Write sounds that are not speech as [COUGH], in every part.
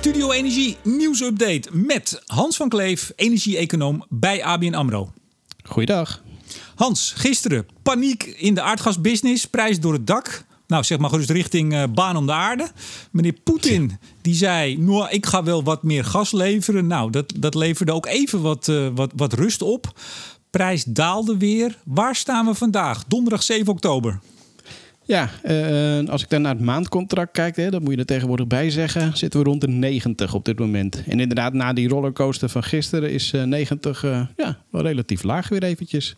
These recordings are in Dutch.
Studio Energie nieuwsupdate met Hans van Kleef, energie-econoom bij ABN AMRO. Goeiedag. Hans, gisteren paniek in de aardgasbusiness, prijs door het dak. Nou, zeg maar gerust richting uh, baan om de aarde. Meneer Poetin, die zei, nou, ik ga wel wat meer gas leveren. Nou, dat, dat leverde ook even wat, uh, wat, wat rust op. Prijs daalde weer. Waar staan we vandaag? Donderdag 7 oktober. Ja, uh, als ik dan naar het maandcontract kijk, hè, dat moet je er tegenwoordig bij zeggen, zitten we rond de 90 op dit moment. En inderdaad, na die rollercoaster van gisteren is uh, 90 uh, ja, wel relatief laag weer eventjes.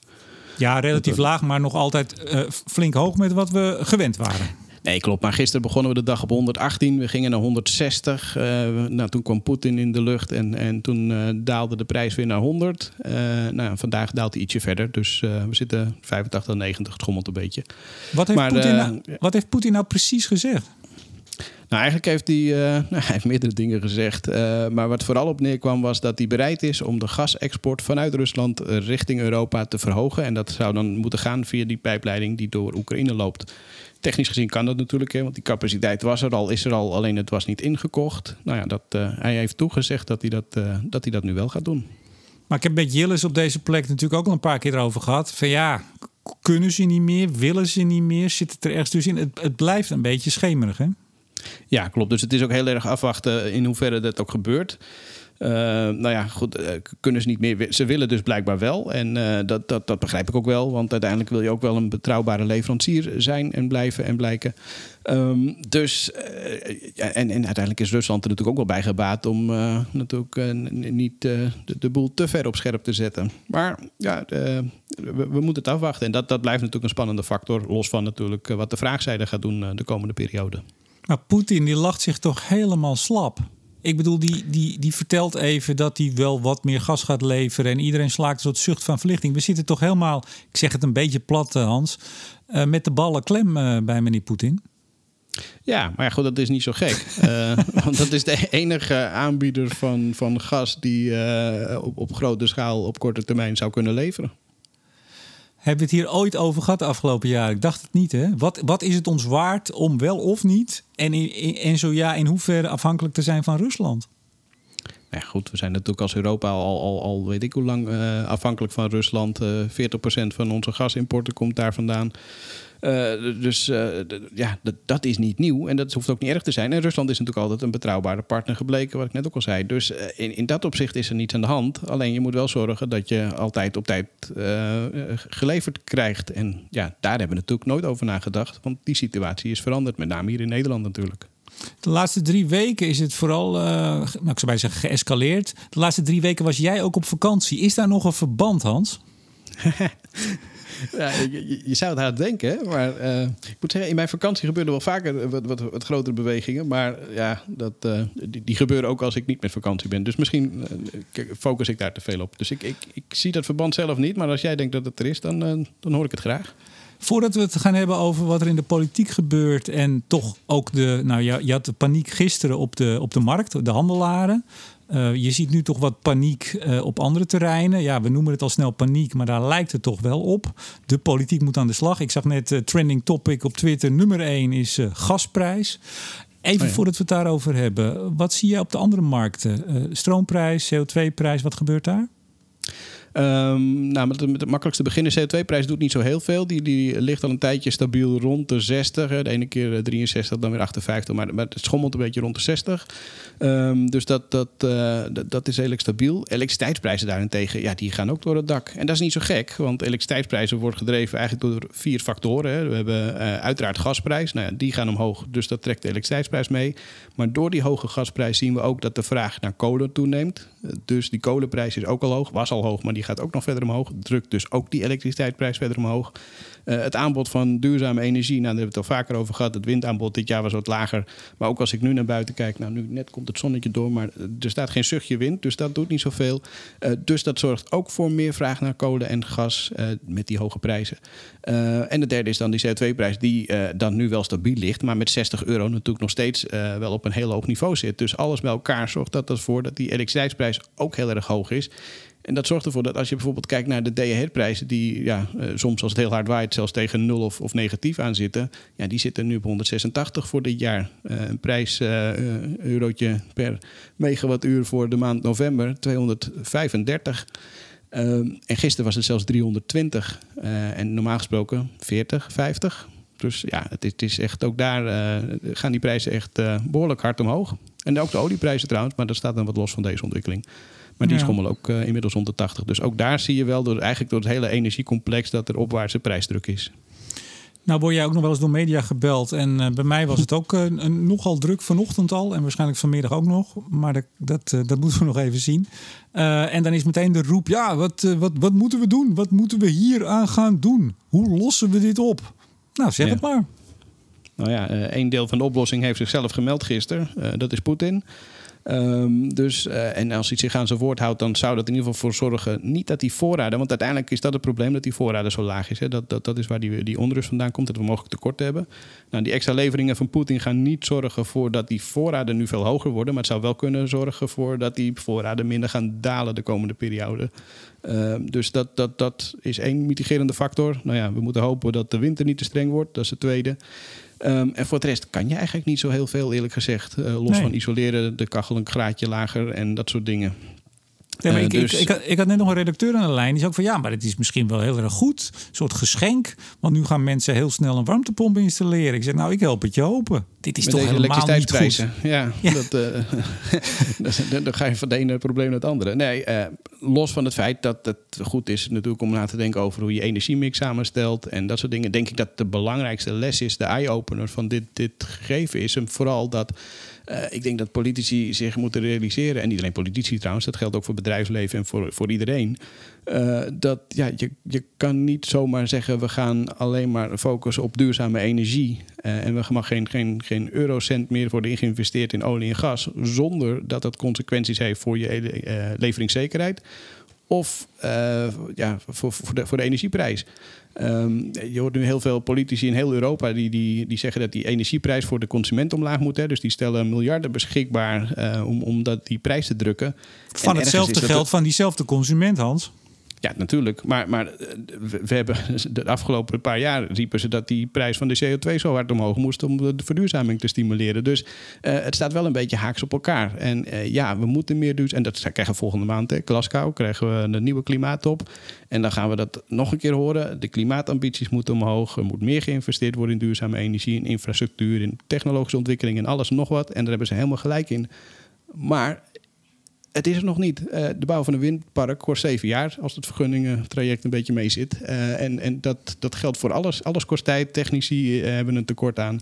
Ja, relatief laag, maar nog altijd uh, flink hoog met wat we gewend waren. Nee, klopt. Maar gisteren begonnen we de dag op 118. We gingen naar 160. Uh, nou, toen kwam Poetin in de lucht en, en toen uh, daalde de prijs weer naar 100. Uh, nou, vandaag daalt hij ietsje verder. Dus we zitten 85, 90. Het schommelt een beetje. Wat heeft, maar, Poetin, nou, wat heeft Poetin nou precies gezegd? Nou, eigenlijk heeft hij, uh, [LAUGHS] nou, hij heeft meerdere dingen gezegd. Uh, maar wat vooral op neerkwam was dat hij bereid is om de gasexport vanuit Rusland richting Europa te verhogen. En dat zou dan moeten gaan via die pijpleiding die door Oekraïne loopt. Technisch gezien kan dat natuurlijk, hè, want die capaciteit was er al, is er al, alleen het was niet ingekocht. Nou ja, dat, hij heeft toegezegd dat hij dat, dat hij dat nu wel gaat doen. Maar ik heb met Jillis op deze plek natuurlijk ook al een paar keer erover gehad. Van ja, kunnen ze niet meer, willen ze niet meer, zit het er ergens dus in? Het, het blijft een beetje schemerig, hè? Ja, klopt. Dus het is ook heel erg afwachten in hoeverre dat ook gebeurt. Uh, nou ja, goed, uh, kunnen ze niet meer. Ze willen dus blijkbaar wel. En uh, dat, dat, dat begrijp ik ook wel. Want uiteindelijk wil je ook wel een betrouwbare leverancier zijn en blijven en blijken. Um, dus, en, en uiteindelijk is Rusland er natuurlijk ook wel bij gebaat om natuurlijk niet de, de, boel te ver op scherp te zetten. Maar ja, we, we, moeten het afwachten. En dat, dat blijft natuurlijk een spannende factor. Los van natuurlijk wat de vraagzijde gaat doen de komende periode. Maar Poetin die lacht zich toch helemaal slap. Ik bedoel, die, die, die vertelt even dat hij wel wat meer gas gaat leveren. En iedereen slaakt een soort zucht van verlichting. We zitten toch helemaal, ik zeg het een beetje plat, Hans, uh, met de ballen klem uh, bij meneer Poetin. Ja, maar ja, goed, dat is niet zo gek. uh, [LAUGHS] want dat is de enige aanbieder van, van gas die op, op grote schaal op korte termijn zou kunnen leveren. Hebben we het hier ooit over gehad de afgelopen jaren? Ik dacht het niet, hè? Wat, wat is het ons waard om wel of niet? En, en zo ja, in hoeverre afhankelijk te zijn van Rusland? Ja, goed, we zijn natuurlijk als Europa al, al, al weet ik hoe lang uh, afhankelijk van Rusland. Uh, 40% van onze gasimporten komt daar vandaan. Uh, dus uh, ja, dat, is niet nieuw en dat hoeft ook niet erg te zijn. En Rusland is natuurlijk altijd een betrouwbare partner gebleken, wat ik net ook al zei. Dus uh, in, in dat opzicht is er niets aan de hand. Alleen je moet wel zorgen dat je altijd op tijd geleverd krijgt. En ja, daar hebben we natuurlijk nooit over nagedacht, want die situatie is veranderd, met name hier in Nederland natuurlijk. De laatste drie weken is het vooral, uh, nou, ik zou bij zeggen, geëscaleerd. De laatste drie weken was jij ook op vakantie. Is daar nog een verband, Hans? [LAUGHS] [LAUGHS] ja, je, zou het hard denken, maar uh, ik moet zeggen, in mijn vakantie gebeuren wel vaker wat, wat, grotere bewegingen. Maar ja, dat, uh, die, die, gebeuren ook als ik niet met vakantie ben. Dus misschien uh, focus ik daar te veel op. Dus ik, ik, ik, zie dat verband zelf niet, maar als jij denkt dat het er is, dan, dan hoor ik het graag. Voordat we het gaan hebben over wat er in de politiek gebeurt en toch ook de, nou ja, je had de paniek gisteren op de, op de markt, de handelaren. Uh, je ziet nu toch wat paniek uh, op andere terreinen. Ja, we noemen het al snel paniek, maar daar lijkt het toch wel op. De politiek moet aan de slag. Ik zag net uh, trending topic op Twitter. Nummer 1 is gasprijs. Even oh ja. voordat we het daarover hebben. Wat zie je op de andere markten? stroomprijs, CO2-prijs, wat gebeurt daar? Um, nou, met, het makkelijkste beginnen, CO2-prijs doet niet zo heel veel. Die, die ligt al een tijdje stabiel rond de 60. Hè. De ene keer 63, dan weer 58. Maar, maar het schommelt een beetje rond de 60. Um, dus dat, dat, uh, dat, dat, is redelijk stabiel. Elektriciteitsprijzen daarentegen, ja, die gaan ook door het dak. En dat is niet zo gek, want elektriciteitsprijzen worden gedreven eigenlijk door vier factoren. Hè. We hebben uh, uiteraard gasprijs, nou ja, die gaan omhoog, dus dat trekt de elektriciteitsprijs mee. Maar door die hoge gasprijs zien we ook dat de vraag naar kolen toeneemt. Dus die kolenprijs is ook al hoog, was al hoog, maar die gaat ook nog verder omhoog. Drukt dus ook die elektriciteitsprijs verder omhoog. Uh, het aanbod van duurzame energie, nou, daar hebben we het al vaker over gehad. Het windaanbod dit jaar was wat lager. Maar ook als ik nu naar buiten kijk, nou, nu net komt het zonnetje door, maar er staat geen zuchtje wind, dus dat doet niet zoveel. Uh, dus dat zorgt ook voor meer vraag naar kolen en gas met die hoge prijzen. en de derde is dan die CO2-prijs, die dan nu wel stabiel ligt, maar met 60 euro natuurlijk nog steeds wel op een heel hoog niveau zit. Dus alles bij elkaar zorgt dat ervoor dat die elektriciteitsprijs ook heel erg hoog is. En dat zorgt ervoor dat als je bijvoorbeeld kijkt naar de DHR-prijzen, die ja, uh, soms als het heel hard waait zelfs tegen nul of, of negatief aan zitten, ja, die zitten nu op 186 voor dit jaar. Uh, een prijs, uh, eurotje per megawattuur voor de maand november, 235. Ehm, en gisteren was het zelfs 320. en normaal gesproken 40, 50. Dus ja, het het is echt ook daar gaan die prijzen echt behoorlijk hard omhoog. En ook de olieprijzen trouwens, maar dat staat dan wat los van deze ontwikkeling. Maar die ja. schommelen ook uh, inmiddels rond de 80. Dus ook daar zie je wel door, eigenlijk door het hele energiecomplex dat er opwaartse prijsdruk is. Nou word jij ook nog wel eens door media gebeld. En uh, bij mij was het ook uh, een, nogal druk vanochtend al. En waarschijnlijk vanmiddag ook nog. Maar dat, dat, uh, dat moeten we [LAUGHS] nog even zien. en dan is meteen de roep. Ja, wat, wat, wat moeten we doen? Wat moeten we hier aan gaan doen? Hoe lossen we dit op? Nou, zeg ja. het maar. Nou ja, een deel van de oplossing heeft zichzelf gemeld gisteren. dat is Poetin. Um, dus, uh, en als hij zich aan zijn woord houdt, dan zou dat in ieder geval voor zorgen. Niet dat die voorraden, want uiteindelijk is dat het probleem dat die voorraden zo laag is. Hè. Dat, dat, dat is waar die, die onrust vandaan komt, dat we mogelijk tekort hebben. Nou, die extra leveringen van Poetin gaan niet zorgen voor dat die voorraden nu veel hoger worden. Maar het zou wel kunnen zorgen voor dat die voorraden minder gaan dalen de komende periode. Uh, dus dat, dat, dat is één mitigerende factor. Nou ja, we moeten hopen dat de winter niet te streng wordt. Dat is het tweede. Um, en voor de rest kan je eigenlijk niet zo heel veel, eerlijk gezegd. Uh, los nee. van isoleren, de kachel een graadje lager en dat soort dingen. Ja, maar ik, dus... ik, ik, had, ik, had net nog een redacteur aan de lijn. Die zei ook van ja, maar het is misschien wel heel erg goed. Een soort geschenk. Want nu gaan mensen heel snel een warmtepomp installeren. Ik zeg nou, ik help het je open. Dit is Met toch helemaal niet goed. Ja, ja. Dat, [LAUGHS] uh, dan ga je van de ene probleem naar het andere. Nee, uh, los van het feit dat het goed is natuurlijk om na te denken over hoe je energiemix samenstelt. En dat soort dingen. Denk ik dat de belangrijkste les is, de eye-opener van dit, dit gegeven is. En vooral dat uh, ik denk dat politici zich moeten realiseren, en niet alleen politici trouwens, dat geldt ook voor bedrijfsleven en voor, voor iedereen. Uh, dat ja, je, je kan niet zomaar zeggen we gaan alleen maar focussen op duurzame energie. Uh, en we mag geen, geen, geen eurocent meer worden geïnvesteerd in olie en gas. Zonder dat dat consequenties heeft voor je leveringszekerheid. Of ja, voor, voor, de, voor de energieprijs. Um, je hoort nu heel veel politici in heel Europa die, die, die zeggen dat die energieprijs voor de consument omlaag moet. Hè. Dus die stellen miljarden beschikbaar uh, om, om dat, die prijs te drukken. Van hetzelfde geld het... van diezelfde consument, Hans. Ja, natuurlijk. Maar, maar we hebben [LAUGHS] de afgelopen paar jaar riepen ze dat die prijs van de CO2 zo hard omhoog moest om de verduurzaming te stimuleren. Dus uh, het staat wel een beetje haaks op elkaar. En uh, ja, we moeten meer dus. En dat krijgen we volgende maand. Hè, Glasgow krijgen we een nieuwe klimaattop. En dan gaan we dat nog een keer horen. De klimaatambities moeten omhoog. Er moet meer geïnvesteerd worden in duurzame energie, in infrastructuur, in technologische ontwikkeling en alles nog wat. En daar hebben ze helemaal gelijk in. Maar het is er nog niet. Uh, de bouw van een windpark kost zeven jaar als het vergunningentraject een beetje mee zit. Uh, en en dat, dat geldt voor alles. Alles kost tijd. Technici uh, hebben een tekort aan.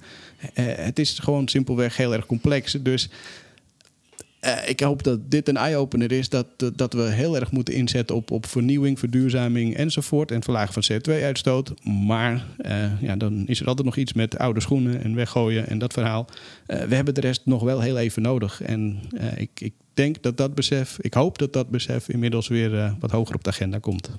het is gewoon simpelweg heel erg complex. Dus ik hoop dat dit een eye-opener is. Dat, dat we heel erg moeten inzetten op, op vernieuwing, verduurzaming enzovoort. En verlagen van CO2-uitstoot. Maar ja, dan is er altijd nog iets met oude schoenen en weggooien en dat verhaal. we hebben de rest nog wel heel even nodig. En ik, ik denk dat dat besef, ik hoop dat dat besef inmiddels weer wat hoger op de agenda komt.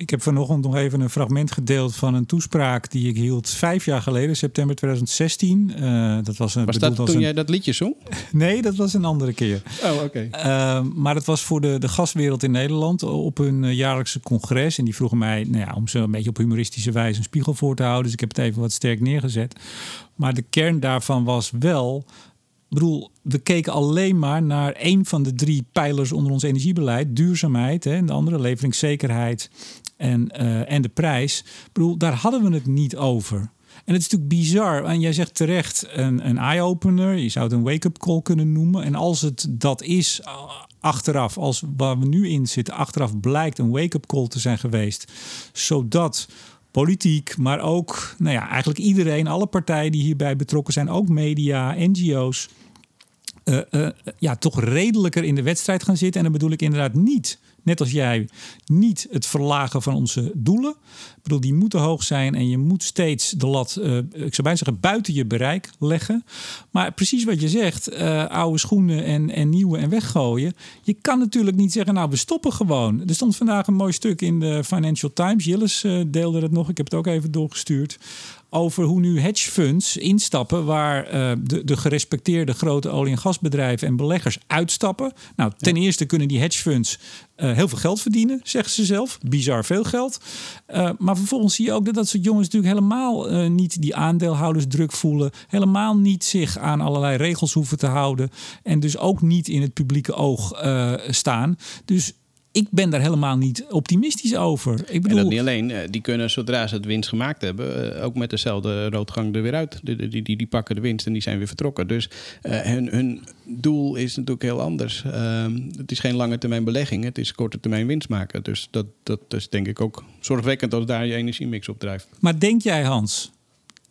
Ik heb vanochtend nog even een fragment gedeeld van een toespraak die ik hield vijf jaar geleden, september 2016. Uh, dat was, een, was dat toen een... jij dat liedje zong? [LAUGHS] nee, dat was een andere keer. Oh, oké. Okay. Uh, maar het was voor de, de gaswereld in Nederland op hun uh, jaarlijkse congres. En die vroegen mij nou ja, om ze een beetje op humoristische wijze een spiegel voor te houden. Dus ik heb het even wat sterk neergezet. Maar de kern daarvan was wel bedoel, we keken alleen maar naar één van de drie pijlers onder ons energiebeleid: duurzaamheid. Hè, en de andere leveringszekerheid en, uh, en de prijs. Ik bedoel, daar hadden we het niet over. En het is natuurlijk bizar. En jij zegt terecht een, een eye-opener. Je zou het een wake-up call kunnen noemen. En als het dat is, achteraf, als waar we nu in zitten, achteraf blijkt een wake-up call te zijn geweest. Zodat politiek, maar ook nou ja, eigenlijk iedereen, alle partijen die hierbij betrokken zijn, ook media, NGO's, uh, uh, ja, toch redelijker in de wedstrijd gaan zitten. En dan bedoel ik inderdaad niet net als jij, niet het verlagen van onze doelen. Ik bedoel, die moeten hoog zijn en je moet steeds de lat, uh, ik zou bijna zeggen, buiten je bereik leggen. Maar precies wat je zegt, uh, oude schoenen en, en nieuwe en weggooien. Je kan natuurlijk niet zeggen, nou, we stoppen gewoon. Er stond vandaag een mooi stuk in de Financial Times. Jillis uh, deelde het nog, ik heb het ook even doorgestuurd over hoe nu hedge funds instappen waar uh, de, de gerespecteerde grote olie- en gasbedrijven en beleggers uitstappen. Nou, ten eerste kunnen die hedge funds uh, heel veel geld verdienen, zeggen ze zelf. Bizar veel geld. Uh, maar vervolgens zie je ook dat dat soort jongens natuurlijk helemaal uh, niet die aandeelhoudersdruk voelen. Helemaal niet zich aan allerlei regels hoeven te houden. En dus ook niet in het publieke oog staan. Dus ik ben daar helemaal niet optimistisch over. Ik bedoel... En dat niet alleen. Eh, die kunnen zodra ze het winst gemaakt hebben, eh, ook met dezelfde roodgang er weer uit. Die, die, die, die pakken de winst en die zijn weer vertrokken. Dus uh, hun, hun doel is natuurlijk heel anders. Uh, het is geen lange termijn belegging, het is korte termijn winst maken. Dus dat, dat is denk ik ook zorgwekkend als daar je energiemix op drijft. Maar denk jij, Hans,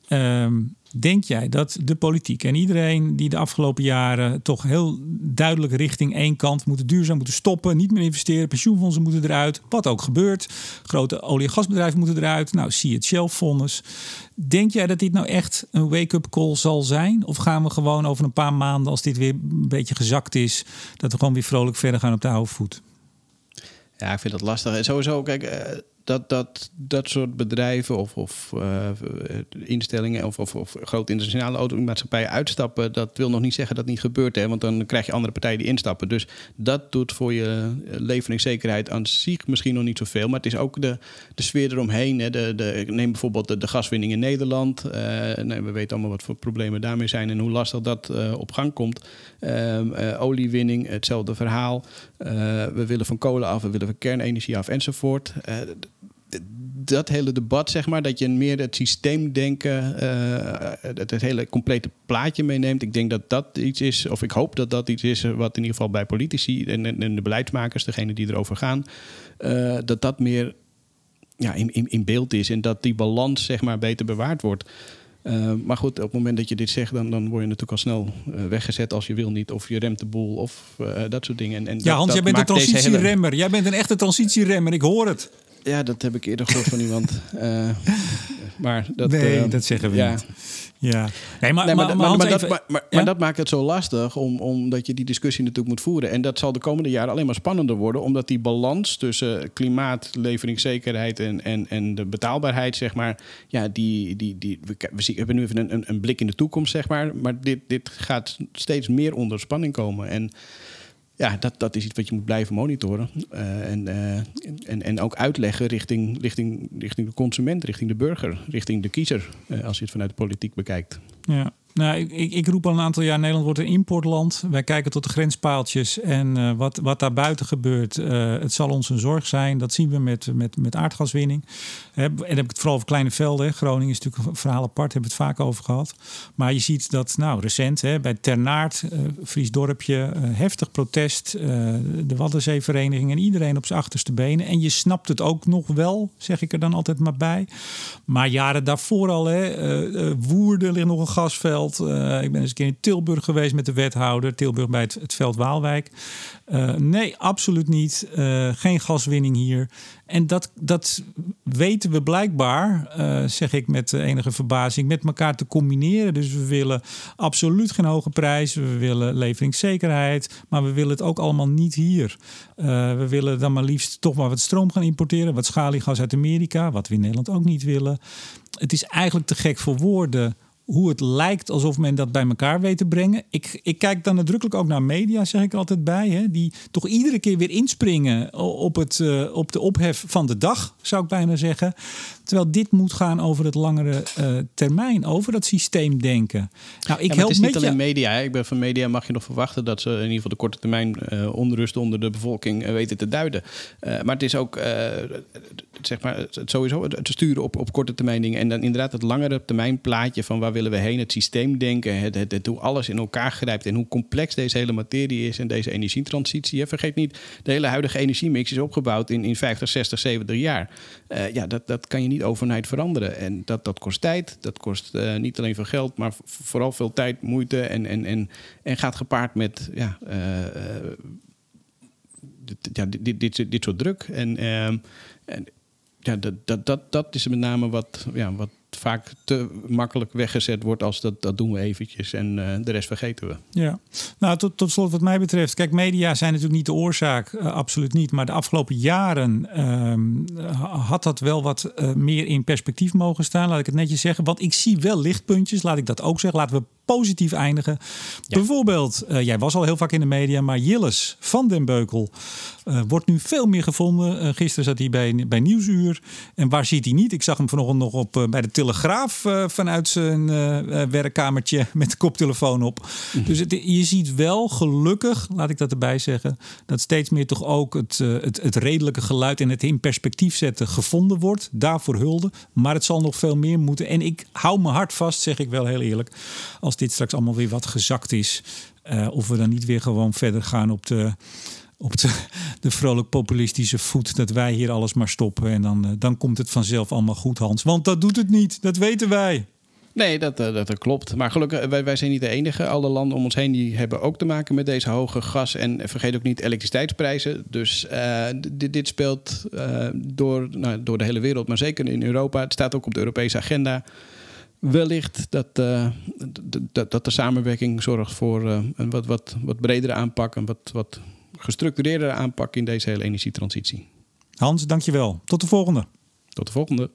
um, Denk jij dat de politiek en iedereen die de afgelopen jaren toch heel duidelijk richting één kant moeten duurzaam moeten stoppen, niet meer investeren, pensioenfondsen moeten eruit, wat ook gebeurt, grote olie- en gasbedrijven moeten eruit, nou zie het Shell-fonds. Denk jij dat dit nou echt een wake-up call zal zijn? Of gaan we gewoon over een paar maanden, als dit weer een beetje gezakt is, dat we gewoon weer vrolijk verder gaan op de oude voet? Ja, ik vind dat lastig. Sowieso, kijk, eh, dat, dat dat soort bedrijven of, of uh, instellingen of, of, of grote internationale automaatschappijen uitstappen, dat wil nog niet zeggen dat niet gebeurt. Hè? Want dan krijg je andere partijen die instappen. Dus dat doet voor je leveringszekerheid aan zich misschien nog niet zoveel. Maar het is ook de, de sfeer eromheen. Hè? De, de, neem bijvoorbeeld de, gaswinning in Nederland. Uh, nou, we weten allemaal wat voor problemen daarmee zijn en hoe lastig dat uh, op gang komt. Ehm, oliewinning, hetzelfde verhaal. we willen van kolen af, we willen van kernenergie af enzovoort dat hele debat, zeg maar, dat je meer het systeemdenken, uh, het, het, hele complete plaatje meeneemt. Ik denk dat dat iets is, of ik hoop dat dat iets is wat in ieder geval bij politici en, en de beleidsmakers, degene die erover gaan, uh, dat dat meer ja, in, in, in beeld is en dat die balans, zeg maar, beter bewaard wordt. Uh, maar goed, op het moment dat je dit zegt, dan, dan word je natuurlijk al snel uh, weggezet als je wil niet. Of je remt de boel of uh, dat soort dingen. En, en ja, dat, Hans, dat jij bent een transitieremmer. Hele... Jij bent een echte transitieremmer, ik hoor het. Ja, dat heb ik eerder gehoord van iemand. Uh, [LAUGHS] maar dat, nee, uh, dat zeggen we ja. niet. Ja. Nee, maar, nee, maar, maar, maar, maar, even, dat, maar, maar, ja? maar, dat maakt het zo lastig, om, omdat je die discussie natuurlijk moet voeren. En dat zal de komende jaren alleen maar spannender worden, omdat die balans tussen klimaat, leveringszekerheid en, en, en de betaalbaarheid, zeg maar, ja, die, die, die, we, we hebben nu even een, een blik in de toekomst, zeg maar. Maar dit, dit gaat steeds meer onder spanning komen. En ja, dat, dat is iets wat je moet blijven monitoren. Uh, en, uh, en, en ook uitleggen richting, richting, richting de consument, richting de burger, richting de kiezer, uh, als je het vanuit de politiek bekijkt. Ja. Nou, ik, ik, roep al een aantal jaar: Nederland wordt een importland. Wij kijken tot de grenspaaltjes en uh, wat, wat daar buiten gebeurt. Uh, het zal ons een zorg zijn. Dat zien we met, met, met aardgaswinning. en dan heb ik het vooral over kleine velden. Groningen is natuurlijk een verhaal apart, hebben we het vaak over gehad. Maar je ziet dat, nou, recent bij Ternaert, uh, Fries dorpje, heftig protest. de Waddenzeevereniging en iedereen op zijn achterste benen. En je snapt het ook nog wel, zeg ik er dan altijd maar bij. Maar jaren daarvoor al, hè, Woerden ligt nog een gasveld. Uh, ik ben eens een keer in Tilburg geweest met de wethouder. Tilburg bij het, het veld Waalwijk. Uh, nee, absoluut niet. Uh, geen gaswinning hier. En dat, dat weten we blijkbaar, zeg ik met enige verbazing, met elkaar te combineren. Dus we willen absoluut geen hoge prijs. We willen leveringszekerheid. Maar we willen het ook allemaal niet hier. we willen dan maar liefst toch maar wat stroom gaan importeren. Wat schaliegas uit Amerika. Wat we in Nederland ook niet willen. Het is eigenlijk te gek voor woorden hoe het lijkt alsof men dat bij elkaar weet te brengen. Ik, ik kijk dan nadrukkelijk ook naar media, zeg ik altijd bij. Hè, die toch iedere keer weer inspringen op, het, uh, op de ophef van de dag, zou ik bijna zeggen. Terwijl dit moet gaan over het langere uh, termijn, over dat systeemdenken. Nou, ik ja, help het is niet alleen media. Hè. Ik ben van media mag je nog verwachten dat ze in ieder geval de korte termijn uh, onrust onder de bevolking weten te duiden. maar het is ook zeg maar, het sowieso het sturen op, op korte termijn dingen. En dan inderdaad het langere termijn plaatje van waar willen we heen. Het het, het, hoe alles in elkaar grijpt en hoe complex deze hele materie is en deze energietransitie. Vergeet niet, de hele huidige energiemix is opgebouwd in, in 50, 60, 70 jaar. Uh, ja, dat, dat kan je niet overnight veranderen. En dat, dat kost tijd, dat kost uh, niet alleen veel geld, maar vooral veel tijd, moeite en, en, en, en gaat gepaard met ja, uh, ja, dit, dit, dit soort druk. En, en ja, dat, dat, dat, dat is met name wat, ja, wat vaak te makkelijk weggezet wordt als dat, dat doen we eventjes en de rest vergeten we. Ja, nou tot, tot slot wat mij betreft. Kijk, media zijn natuurlijk niet de oorzaak, absoluut niet. Maar de afgelopen jaren ehm, had dat wel wat meer in perspectief mogen staan, laat ik het netjes zeggen. Want ik zie wel lichtpuntjes, laat ik dat ook zeggen. Laten we positief eindigen. Bijvoorbeeld, uh, jij was al heel vaak in de media, maar Jilles van den Beukel uh, wordt nu veel meer gevonden. Uh, gisteren zat hij bij, bij Nieuwsuur. En waar zit hij niet? Ik zag hem vanochtend nog op, bij de Telegraaf vanuit zijn werkkamertje [LAUGHS] met de koptelefoon op. Mhm. Dus het, je ziet wel gelukkig, laat ik dat erbij zeggen, dat steeds meer toch ook het, het, het redelijke geluid en het in perspectief zetten gevonden wordt. Daarvoor hulde. Maar het zal nog veel meer moeten. En ik hou mijn hart vast, zeg ik wel heel eerlijk. Als dit straks allemaal weer wat gezakt is. Uh, of we dan niet weer gewoon verder gaan op de, op de, [LAUGHS] de vrolijk populistische voet. Dat wij hier alles maar stoppen. En dan, uh, dan komt het vanzelf allemaal goed, Hans. Want dat doet het niet. Dat weten wij. Nee, dat, dat, dat, klopt. Maar gelukkig, wij, zijn niet de enige. Alle landen om ons heen die hebben ook te maken met deze hoge gas. En vergeet ook niet elektriciteitsprijzen. Dus dit, dit, speelt door, nou, door de hele wereld, maar zeker in Europa. Het staat ook op de Europese agenda wellicht dat, uh, dat, dat de samenwerking zorgt voor uh, een wat, wat, wat bredere aanpak, een wat, wat gestructureerdere aanpak in deze hele energietransitie. Hans, dankjewel. Tot de volgende. Tot de volgende.